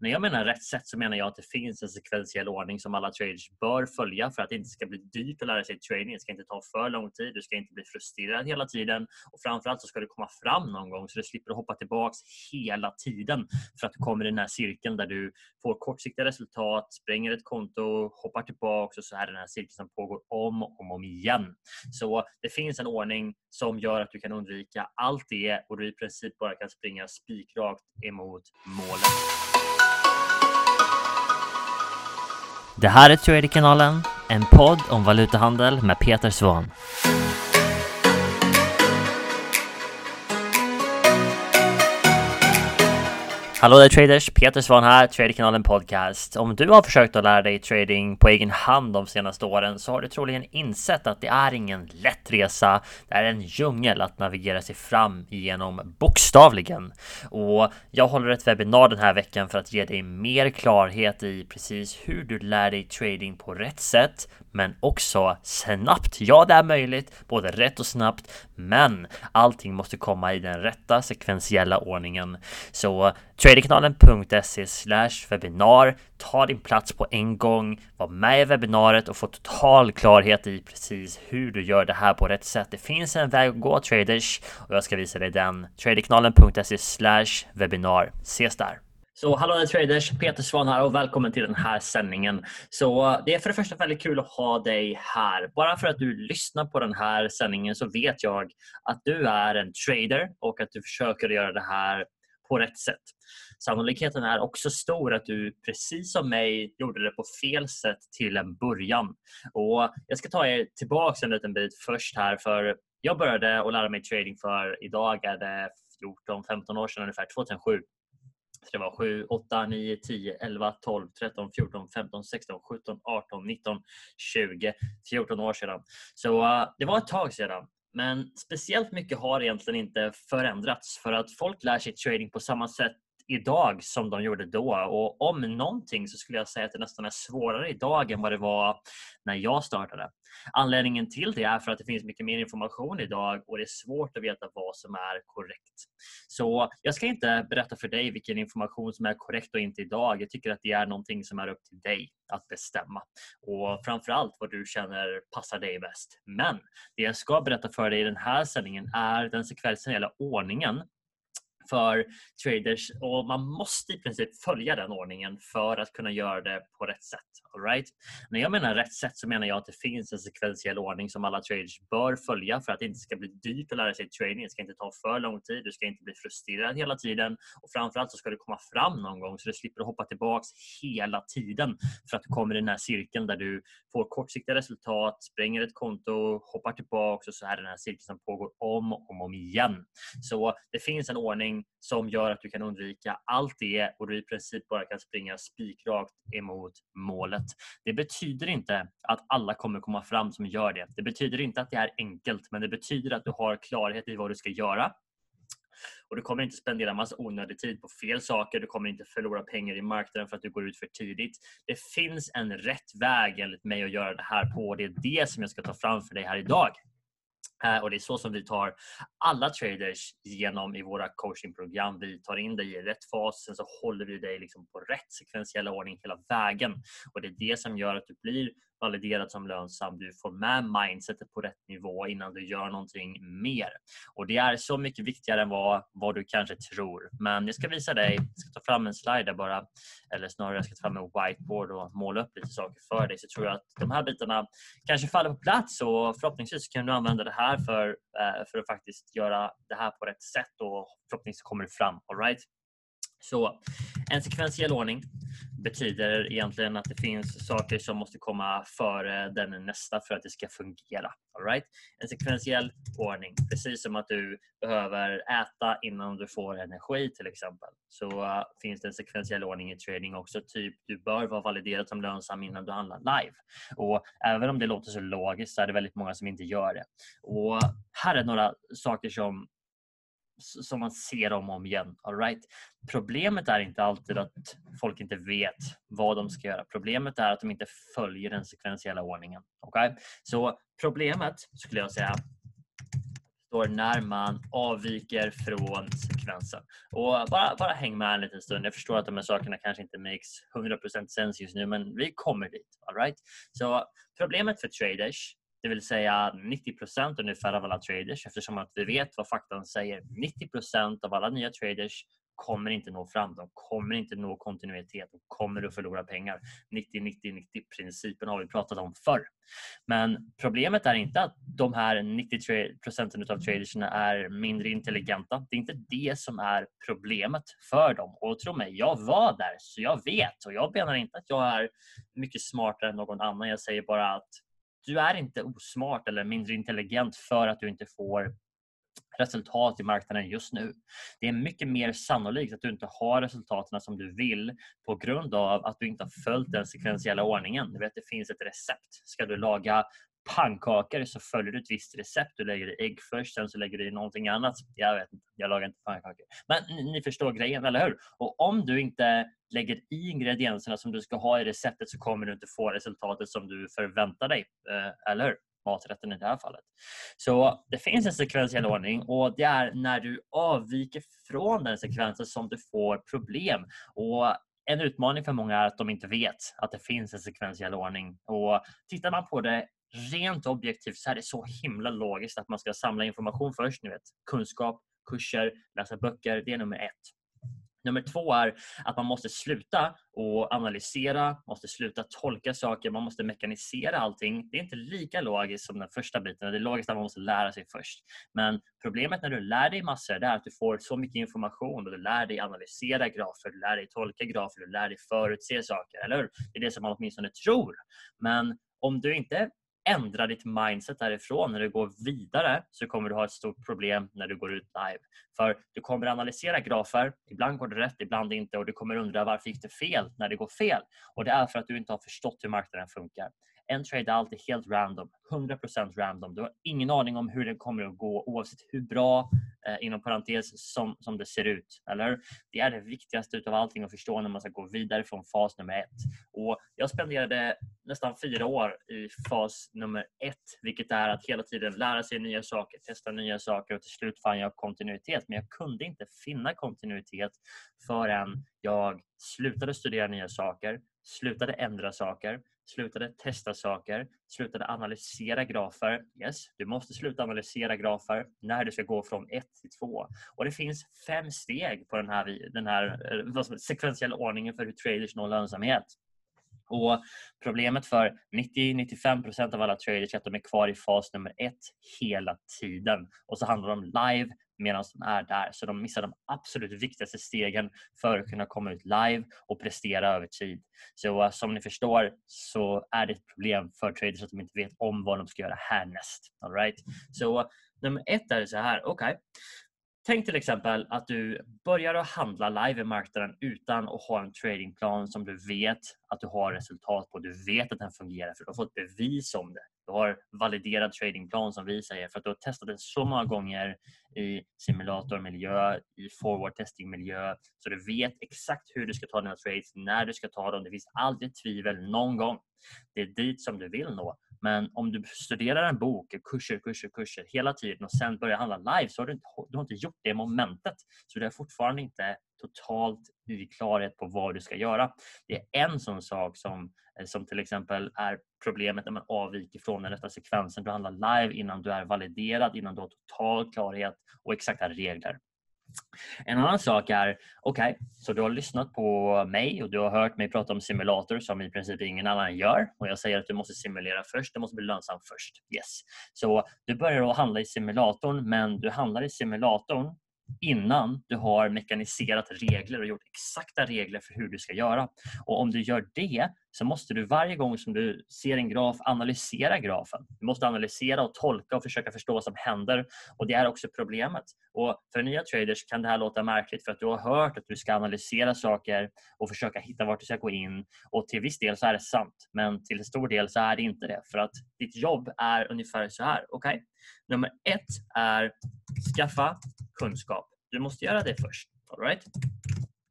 När jag menar rätt sätt så menar jag att det finns en sekventiell ordning som alla traders bör följa för att det inte ska bli dyrt att lära sig trading. Det ska inte ta för lång tid. Du ska inte bli frustrerad hela tiden och framförallt så ska du komma fram någon gång så du slipper hoppa tillbaks hela tiden för att du kommer i den här cirkeln där du får kortsiktiga resultat, spränger ett konto, hoppar tillbaks och så är det den här cirkeln som pågår om och om, om igen. Så det finns en ordning som gör att du kan undvika allt det och du i princip bara kan springa spikrakt emot målet. Det här är Traderkanalen, en podd om valutahandel med Peter Svahn. Hallå där traders! Peter Svahn här, Traderkanalen Podcast. Om du har försökt att lära dig trading på egen hand de senaste åren så har du troligen insett att det är ingen lätt resa. Det är en djungel att navigera sig fram igenom bokstavligen. Och jag håller ett webbinar den här veckan för att ge dig mer klarhet i precis hur du lär dig trading på rätt sätt, men också snabbt. Ja, det är möjligt, både rätt och snabbt, men allting måste komma i den rätta sekventiella ordningen. Så Tradingkanalen.se webbinar. Ta din plats på en gång, var med i webbinariet och få total klarhet i precis hur du gör det här på rätt sätt. Det finns en väg att gå traders och jag ska visa dig den. Tradingkanalen.se webbinar. Ses där! Så hallå där traders! Peter Svan här och välkommen till den här sändningen. Så eh, det är för det första väldigt kul att ha dig här. Bara för att du lyssnar på den här sändningen så vet jag att du är en trader och att du försöker göra det här på rätt sätt. Sannolikheten är också stor att du precis som mig gjorde det på fel sätt till en början. Och jag ska ta er tillbaka en liten bit först här för jag började att lära mig trading för idag är det 14-15 år sedan ungefär, 2007. Så det var 7, 8, 9, 10, 11, 12, 13, 14, 15, 16, 17, 18, 19, 20, 14 år sedan. Så uh, det var ett tag sedan. Men speciellt mycket har egentligen inte förändrats för att folk lär sig trading på samma sätt idag som de gjorde då. Och om någonting så skulle jag säga att det nästan är svårare idag än vad det var när jag startade. Anledningen till det är för att det finns mycket mer information idag och det är svårt att veta vad som är korrekt. Så jag ska inte berätta för dig vilken information som är korrekt och inte idag. Jag tycker att det är någonting som är upp till dig att bestämma och framförallt vad du känner passar dig bäst. Men det jag ska berätta för dig i den här sändningen är den sekvensen gäller ordningen för traders och man måste i princip följa den ordningen för att kunna göra det på rätt sätt. All right? När jag menar rätt sätt så menar jag att det finns en sekventiell ordning som alla traders bör följa för att det inte ska bli dyrt att lära sig trading. Det ska inte ta för lång tid. Du ska inte bli frustrerad hela tiden och framförallt så ska du komma fram någon gång så du slipper hoppa tillbaks hela tiden för att du kommer i den här cirkeln där du får kortsiktiga resultat, spränger ett konto, hoppar tillbaks och så är det den här cirkeln som pågår om och om igen. Så det finns en ordning som gör att du kan undvika allt det och du i princip bara kan springa spikrakt emot målet. Det betyder inte att alla kommer komma fram som gör det. Det betyder inte att det är enkelt, men det betyder att du har klarhet i vad du ska göra och du kommer inte spendera massa onödig tid på fel saker. Du kommer inte förlora pengar i marknaden för att du går ut för tidigt. Det finns en rätt väg enligt mig att göra det här på och det är det som jag ska ta fram för dig här idag. Eh, och det är så som vi tar alla traders genom i våra coachingprogram. Vi tar in dig i rätt fas, sen så håller vi dig liksom på rätt sekventiella ordning hela vägen. Och det är det som gör att du blir validerad som lönsam. Du får med mindsetet på rätt nivå innan du gör någonting mer. Och det är så mycket viktigare än vad, vad du kanske tror. Men jag ska visa dig, jag ska ta fram en slide bara, eller snarare jag ska ta fram en whiteboard och måla upp lite saker för dig. Så tror jag att de här bitarna kanske faller på plats och förhoppningsvis kan du använda det här för, eh, för att faktiskt göra det här på rätt sätt och förhoppningsvis kommer det fram. All right? Så en sekventiell ordning betyder egentligen att det finns saker som måste komma före den nästa för att det ska fungera. All right? En sekventiell ordning, precis som att du behöver äta innan du får energi till exempel, så uh, finns det en sekventiell ordning i trading också. Typ du bör vara validerad som lönsam innan du handlar live. Och även om det låter så logiskt så är det väldigt många som inte gör det. Och här är några saker som som man ser om och om igen. All right? Problemet är inte alltid att folk inte vet vad de ska göra. Problemet är att de inte följer den sekventiella ordningen. Okay? Så problemet skulle jag säga uppstår när man avviker från sekvensen. Och bara, bara häng med en liten stund. Jag förstår att de här sakerna kanske inte makes 100% sens just nu, men vi kommer dit. All right? Så problemet för traders, det vill säga 90% ungefär av alla traders, eftersom att vi vet vad faktan säger. 90% av alla nya traders kommer inte nå fram. De kommer inte nå kontinuitet. De kommer att förlora pengar. 90-90-90 principen har vi pratat om förr. Men problemet är inte att de här 90 procenten av traderserna är mindre intelligenta. Det är inte det som är problemet för dem. Och tro mig, jag var där så jag vet och jag menar inte att jag är mycket smartare än någon annan. Jag säger bara att du är inte osmart eller mindre intelligent för att du inte får resultat i marknaden just nu. Det är mycket mer sannolikt att du inte har resultaten som du vill på grund av att du inte har följt den sekventiella ordningen. Du vet, det finns ett recept. Ska du laga pannkakor så följer du ett visst recept. Du lägger i ägg först, sen så lägger du i någonting annat. Jag vet inte, jag lagar inte pannkakor. Men ni, ni förstår grejen, eller hur? Och om du inte lägger i ingredienserna som du ska ha i receptet så kommer du inte få resultatet som du förväntar dig. Eh, eller hur? maträtten i det här fallet. Så det finns en sekventiell ordning och det är när du avviker från den sekvensen som du får problem. Och en utmaning för många är att de inte vet att det finns en sekventiell ordning. Och tittar man på det rent objektivt så är det så himla logiskt att man ska samla information först. Ni vet, kunskap, kurser, läsa böcker. Det är nummer ett. Nummer två är att man måste sluta och analysera, måste sluta tolka saker, man måste mekanisera allting. Det är inte lika logiskt som den första biten. Det är logiskt att man måste lära sig först. Men problemet när du lär dig massor är att du får så mycket information och du lär dig analysera grafer, du lär dig tolka grafer, du lär dig förutse saker, eller hur? Det är det som man åtminstone tror. Men om du inte ändra ditt mindset därifrån när du går vidare så kommer du ha ett stort problem när du går ut live. För du kommer analysera grafer, ibland går det rätt, ibland inte och du kommer undra varför gick det fel när det går fel? Och det är för att du inte har förstått hur marknaden funkar. En trade är alltid helt random, 100% random. Du har ingen aning om hur den kommer att gå oavsett hur bra, eh, inom parentes, som, som det ser ut. Eller? Det är det viktigaste utav allting att förstå när man ska gå vidare från fas nummer ett. Och jag spenderade nästan fyra år i fas nummer ett, vilket är att hela tiden lära sig nya saker, testa nya saker och till slut fann jag kontinuitet. Men jag kunde inte finna kontinuitet förrän jag slutade studera nya saker, slutade ändra saker, slutade testa saker, slutade analysera grafer. Yes, du måste sluta analysera grafer när du ska gå från 1 till 2. Och det finns fem steg på den här, den här eh, vad som, sekventiella ordningen för hur traders når lönsamhet. Och Problemet för 90-95% av alla traders är att de är kvar i fas nummer ett hela tiden. Och så handlar det om live medan de är där. Så de missar de absolut viktigaste stegen för att kunna komma ut live och prestera över tid. Så uh, som ni förstår så är det ett problem för traders att de inte vet om vad de ska göra härnäst. All right? Så uh, nummer ett är så här, okej. Okay. Tänk till exempel att du börjar att handla live i marknaden utan att ha en tradingplan som du vet att du har resultat på. Du vet att den fungerar för du har fått bevis om det. Du har validerad tradingplan som vi säger för att du har testat den så många gånger i simulatormiljö, i forward testing-miljö så du vet exakt hur du ska ta dina trades, när du ska ta dem. Det finns aldrig tvivel någon gång. Det är dit som du vill nå. Men om du studerar en bok, kurser, kurser, kurser hela tiden och sen börjar handla live så har du inte, du har inte gjort det momentet. Så du är fortfarande inte totalt i klarhet på vad du ska göra. Det är en sån sak som, eh, som till exempel är problemet när man avviker från den rätta sekvensen. Du handlar live innan du är validerad, innan du har total klarhet och exakta regler. En annan sak är, okej, okay, så du har lyssnat på mig och du har hört mig prata om simulator som i princip ingen annan gör och jag säger att du måste simulera först, det måste bli lönsamt först. Yes. Så du börjar att handla i simulatorn men du handlar i simulatorn innan du har mekaniserat regler och gjort exakta regler för hur du ska göra. Och om du gör det så måste du varje gång som du ser en graf analysera grafen. Du måste analysera och tolka och försöka förstå vad som händer. Och Det är också problemet. Och För nya traders kan det här låta märkligt för att du har hört att du ska analysera saker och försöka hitta vart du ska gå in. Och Till viss del så är det sant, men till stor del så är det inte det. För att ditt jobb är ungefär så här. Okay? Nummer ett är skaffa kunskap. Du måste göra det först. All right?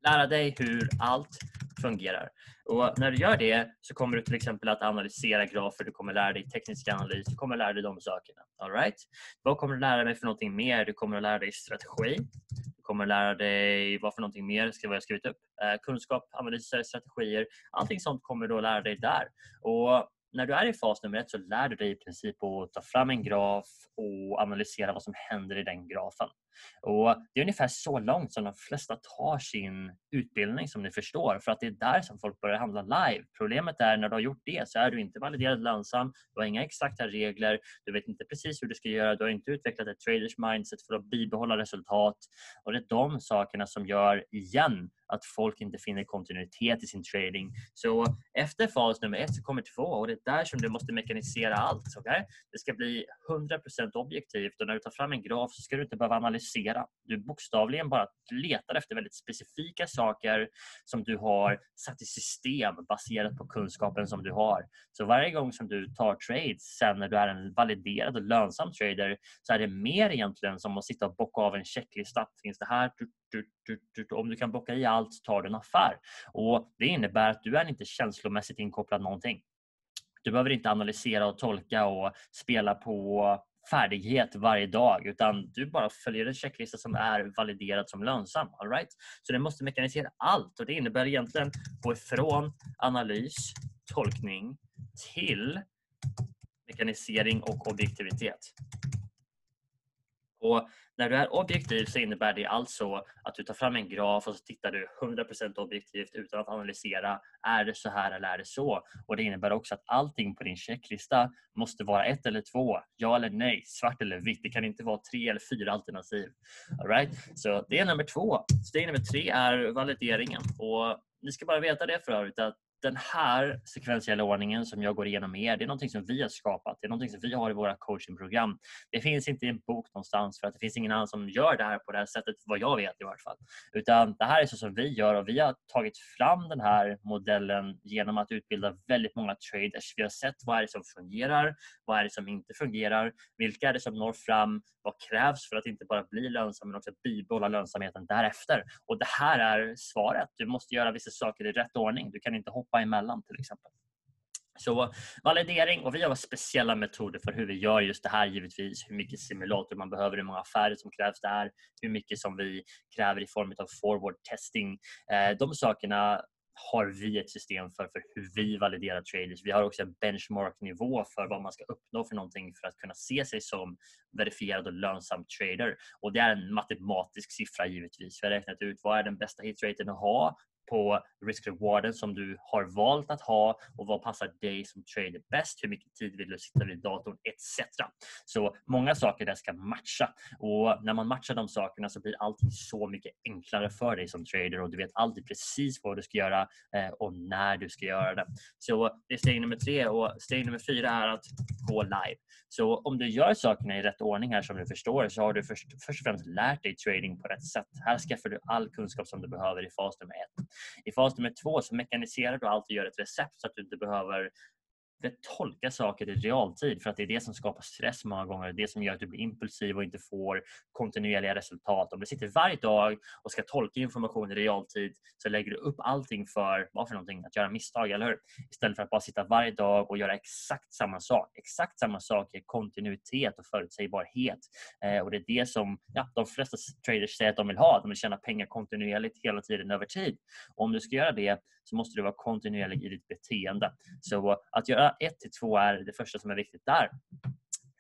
Lära dig hur allt fungerar. Och när du gör det så kommer du till exempel att analysera grafer, du kommer lära dig teknisk analys, du kommer lära dig de sakerna. All right? Vad kommer du lära dig för någonting mer? Du kommer att lära dig strategi. Du kommer att lära dig vad för någonting mer ska jag skrivit upp? Eh, kunskap, analyser, strategier. Allting sånt kommer du att lära dig där. Och när du är i fas nummer ett så lär du dig i princip att ta fram en graf och analysera vad som händer i den grafen. Och Det är ungefär så långt som de flesta tar sin utbildning som ni förstår för att det är där som folk börjar handla live. Problemet är när du har gjort det så är du inte validerad lönsam, du har inga exakta regler, du vet inte precis hur du ska göra, du har inte utvecklat ett traders mindset för att bibehålla resultat och det är de sakerna som gör, igen, att folk inte finner kontinuitet i sin trading. Så efter fas nummer ett så kommer två och det är där som du måste mekanisera allt. Okay? Det ska bli 100% objektivt och när du tar fram en graf så ska du inte behöva analysera analysera. Du bokstavligen bara letar efter väldigt specifika saker som du har satt i system baserat på kunskapen som du har. Så varje gång som du tar trades sen när du är en validerad och lönsam trader så är det mer egentligen som att sitta och bocka av en checklista. Finns det här? Om du kan bocka i allt tar du en affär. Och Det innebär att du är inte känslomässigt inkopplad någonting. Du behöver inte analysera och tolka och spela på färdighet varje dag utan du bara följer en checklista som är validerad som lönsam. All right? Så den måste mekanisera allt och det innebär egentligen gå ifrån analys, tolkning till mekanisering och objektivitet. Och när du är objektiv så innebär det alltså att du tar fram en graf och så tittar du 100% objektivt utan att analysera. Är det så här eller är det så? Och Det innebär också att allting på din checklista måste vara ett eller två, ja eller nej, svart eller vitt. Det kan inte vara tre eller fyra alternativ. All right? Så det är nummer två. Steg nummer tre är valideringen. Och ni ska bara veta det för övrigt att den här sekventiella ordningen som jag går igenom med er, det är någonting som vi har skapat. Det är någonting som vi har i våra coachingprogram. Det finns inte i en bok någonstans för att det finns ingen annan som gör det här på det här sättet, vad jag vet i vart fall. Utan det här är så som vi gör och vi har tagit fram den här modellen genom att utbilda väldigt många traders. Vi har sett vad är det som fungerar, vad är det som inte fungerar, vilka är det som når fram, vad krävs för att inte bara bli lönsam men också bibehålla lönsamheten därefter. Och det här är svaret. Du måste göra vissa saker i rätt ordning. Du kan inte hoppa hoppa emellan till exempel. Så validering och vi har speciella metoder för hur vi gör just det här givetvis. Hur mycket simulator man behöver, hur många affärer som krävs där, hur mycket som vi kräver i form av forward testing. Eh, de sakerna har vi ett system för, för hur vi validerar traders. Vi har också en benchmarknivå för vad man ska uppnå för någonting för att kunna se sig som verifierad och lönsam trader. Och det är en matematisk siffra givetvis. Vi har räknat ut vad är den bästa hitraten att ha på risk-rewarden som du har valt att ha och vad passar dig som trader bäst? Hur mycket tid vill du sitta vid datorn etc. Så många saker där ska matcha och när man matchar de sakerna så blir allting så mycket enklare för dig som trader och du vet alltid precis vad du ska göra eh, och när du ska göra det. Så det är steg nummer tre och steg nummer fyra är att gå live. Så om du gör sakerna i rätt ordning här som du förstår så har du först, först och främst lärt dig trading på rätt sätt. Här skaffar du all kunskap som du behöver i fas nummer ett. I fas nummer två så mekaniserar du allt och gör ett recept så att du inte behöver tolka saker i realtid för att det är det som skapar stress många gånger. Det som gör att du blir impulsiv och inte får kontinuerliga resultat. Om du sitter varje dag och ska tolka information i realtid så lägger du upp allting för, vad för någonting? Att göra misstag, eller hur? Istället för att bara sitta varje dag och göra exakt samma sak. Exakt samma sak är kontinuitet och förutsägbarhet. Eh, och det är det som ja, de flesta traders säger att de vill ha. De vill tjäna pengar kontinuerligt hela tiden över tid. Och om du ska göra det så måste du vara kontinuerlig i ditt beteende. Så att göra 1 till 2 är det första som är viktigt där.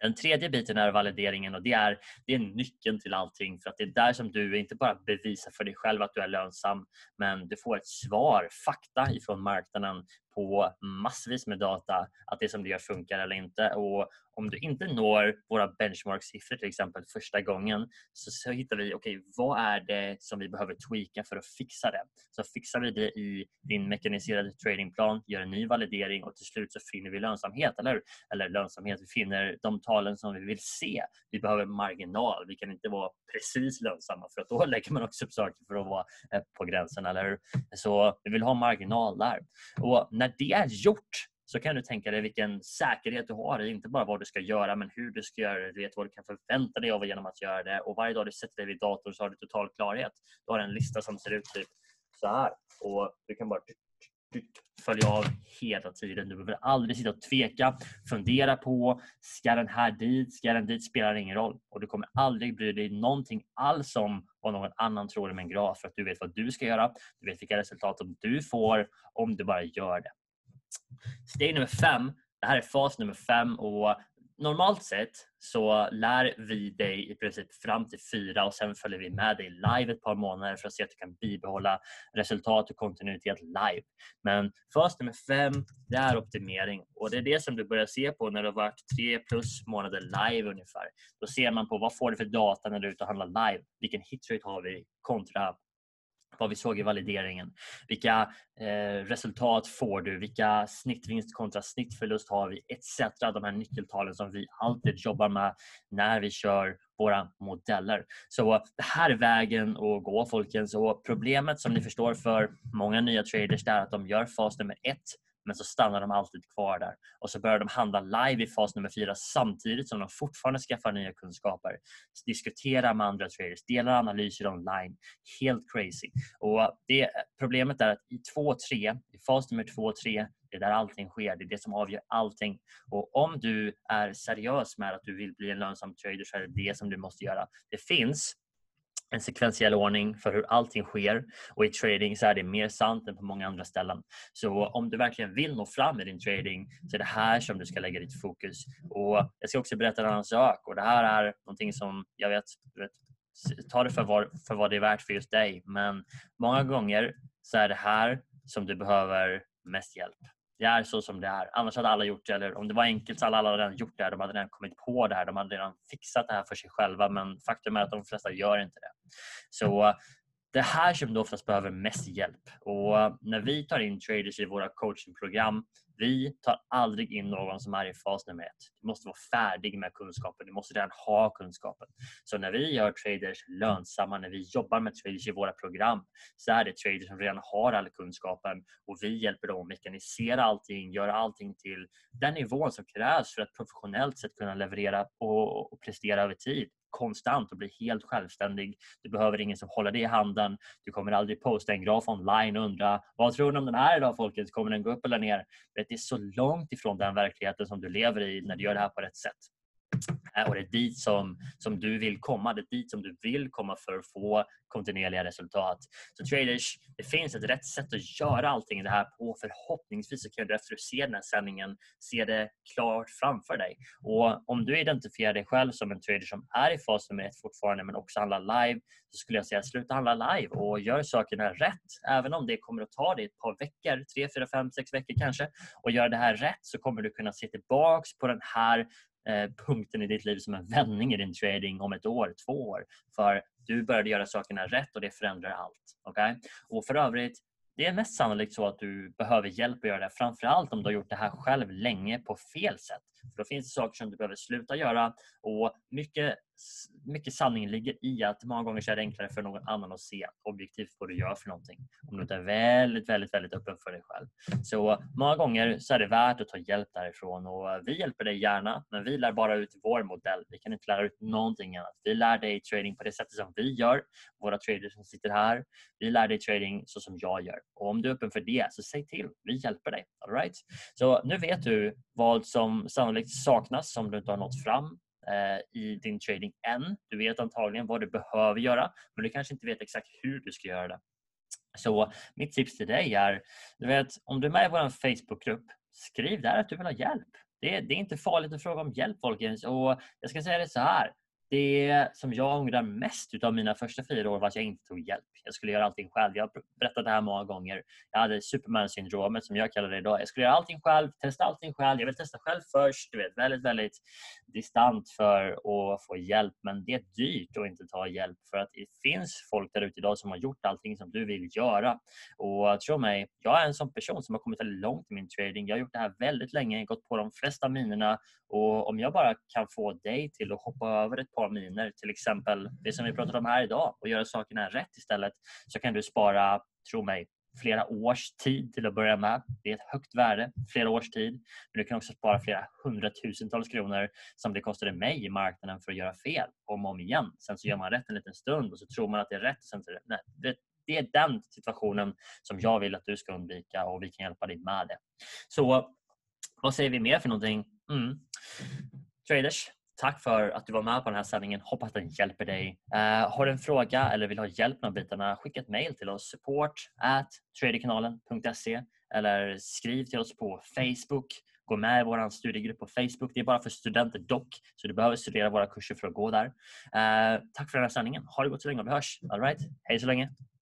Den tredje biten är valideringen och det är, det är nyckeln till allting för att det är där som du inte bara bevisar för dig själv att du är lönsam men du får ett svar, fakta ifrån marknaden på massvis med data att det som du gör funkar eller inte. Och om du inte når våra benchmark-siffror till exempel första gången så, så hittar vi okay, vad är det som vi behöver tweaka för att fixa det. Så fixar vi det i din mekaniserade tradingplan, gör en ny validering och till slut så finner vi lönsamhet. Eller, eller lönsamhet, vi finner de talen som vi vill se. Vi behöver marginal. Vi kan inte vara precis lönsamma för att då lägger man också upp saker för att vara eh, på gränsen. Eller hur? Så vi vill ha marginal där. Och när när det är gjort så kan du tänka dig vilken säkerhet du har i inte bara vad du ska göra men hur du ska göra det. Du vet vad du kan förvänta dig av genom att göra det och varje dag du sätter dig vid datorn så har du total klarhet. Du har en lista som ser ut typ så här och du kan bara följa av hela tiden. Du behöver aldrig sitta och tveka, fundera på ska den här dit, ska den dit, spelar ingen roll. Och du kommer aldrig bry dig någonting alls om vad någon annan tror om en graf för att du vet vad du ska göra, du vet vilka resultat som du får om du bara gör det. Steg nummer fem, det här är fas nummer fem och normalt sett så lär vi dig i princip fram till fyra och sen följer vi med dig live ett par månader för att se att du kan bibehålla resultat och kontinuitet live. Men fas nummer fem, det är optimering och det är det som du börjar se på när du har varit tre plus månader live ungefär. Då ser man på vad får du för data när du är ute och handlar live? Vilken hitrate har vi kontra vad vi såg i valideringen. Vilka eh, resultat får du? Vilka snittvinst kontra snittförlust har vi? Etc. De här nyckeltalen som vi alltid jobbar med när vi kör våra modeller. Så det här är vägen att gå folkens och problemet som ni förstår för många nya traders är att de gör fas nummer ett men så stannar de alltid kvar där. Och så börjar de handla live i fas nummer fyra samtidigt som de fortfarande skaffar nya kunskaper. Diskuterar med andra traders, delar analyser online. Helt crazy. Och det, Problemet är att i 2 3, i fas nummer 2 och 3, det är där allting sker. Det är det som avgör allting. Och om du är seriös med att du vill bli en lönsam trader så är det det som du måste göra. Det finns en sekventiell ordning för hur allting sker och i trading så är det mer sant än på många andra ställen. Så om du verkligen vill nå fram i din trading så är det här som du ska lägga ditt fokus. Och Jag ska också berätta en annan sak och det här är någonting som jag vet, vet ta det för vad, för vad det är värt för just dig men många gånger så är det här som du behöver mest hjälp det är så som det är. Annars hade alla gjort det. Eller om det var enkelt så hade alla redan gjort det. De hade redan kommit på det här. De hade redan fixat det här för sig själva. Men faktum är att de flesta gör inte det. Så det här som du oftast behöver mest hjälp. Och när vi tar in traders i våra coachingprogram vi tar aldrig in någon som är i fas nummer ett. Du måste vara färdig med kunskapen. Du måste redan ha kunskapen. Så när vi gör traders lönsamma, när vi jobbar med traders i våra program så är det traders som redan har all kunskapen och vi hjälper dem att mekanisera allting, göra allting till den nivån som krävs för att professionellt sett kunna leverera och, och prestera över tid konstant och bli helt självständig. Du behöver ingen som håller dig i handen. Du kommer aldrig posta en graf online och undra vad tror ni om den här idag folket? Kommer den gå upp eller ner? Det är så långt ifrån den verkligheten som du lever i när du gör det här på rätt sätt. Eh, och det är dit som, som du vill komma. Det är dit som du vill komma för att få kontinuerliga resultat. Så traders, det finns ett rätt sätt att göra allting det här på. Förhoppningsvis så kan du efter att du ser den här sändningen se det klart framför dig. Och om du identifierar dig själv som en trader som är i fas nummer ett fortfarande men också handlar live så skulle jag säga sluta handla live och gör sakerna rätt. Även om det kommer att ta dig ett par veckor, tre, fyra, fem, sex veckor kanske och göra det här rätt så kommer du kunna se tillbaks på den här Eh, punkten i ditt liv som en vändning i din trading om ett år, två år. För du började göra sakerna rätt och det förändrar allt. Okay? Och för övrigt, det är mest sannolikt så att du behöver hjälp att göra det. Framförallt om du har gjort det här själv länge på fel sätt. För Då finns det saker som du behöver sluta göra och mycket mycket sanning ligger i att många gånger så är det enklare för någon annan att se objektivt vad du gör för någonting. Om du inte är väldigt, väldigt, väldigt öppen för dig själv. Så många gånger så är det värt att ta hjälp därifrån och vi hjälper dig gärna men vi lär bara ut vår modell. Vi kan inte lära ut någonting annat. Vi lär dig trading på det sättet som vi gör, våra traders som sitter här. Vi lär dig trading så som jag gör. Och om du är öppen för det så säg till. Vi hjälper dig. All right? Så nu vet du vad som sannolikt saknas om du inte har nått fram eh, i din trading än. Du vet antagligen vad du behöver göra men du kanske inte vet exakt hur du ska göra det. Så mitt tips till dig är, du vet, om du är med i vår Facebookgrupp, skriv där att du vill ha hjälp. Det, det är inte farligt att fråga om hjälp folkens och jag ska säga det så här det som jag ångrar mest utav mina första fyra år var att jag inte tog hjälp. Jag skulle göra allting själv. Jag har berättat det här många gånger. Jag hade superman-syndromet som jag kallar det idag. Jag skulle göra allting själv, testa allting själv. Jag vill testa själv först. Du vet, väldigt, väldigt distant för att få hjälp. Men det är dyrt att inte ta hjälp för att det finns folk där ute idag som har gjort allting som du vill göra. Och tro mig, jag är en sån person som har kommit väldigt långt i min trading. Jag har gjort det här väldigt länge, gått på de flesta minerna och om jag bara kan få dig till att hoppa över ett par miner, till exempel det som vi pratade om här idag och göra sakerna rätt istället så kan du spara, tro mig, flera års tid till att börja med. Det är ett högt värde, flera års tid. Men du kan också spara flera hundratusentals kronor som det kostade mig i marknaden för att göra fel om och om igen. Sen så gör man rätt en liten stund och så tror man att det är rätt. sen så, nej, det, det är den situationen som jag vill att du ska undvika och vi kan hjälpa dig med det. Så vad säger vi mer för någonting? Mm. Traders, Tack för att du var med på den här sändningen. Hoppas den hjälper dig. Uh, har du en fråga eller vill ha hjälp med bitarna, skicka ett mail till oss. Support at traderkanalen.se eller skriv till oss på Facebook. Gå med i vår studiegrupp på Facebook. Det är bara för studenter dock, så du behöver studera våra kurser för att gå där. Uh, tack för den här sändningen. Ha det gott så länge och vi hörs. All right. Hej så länge.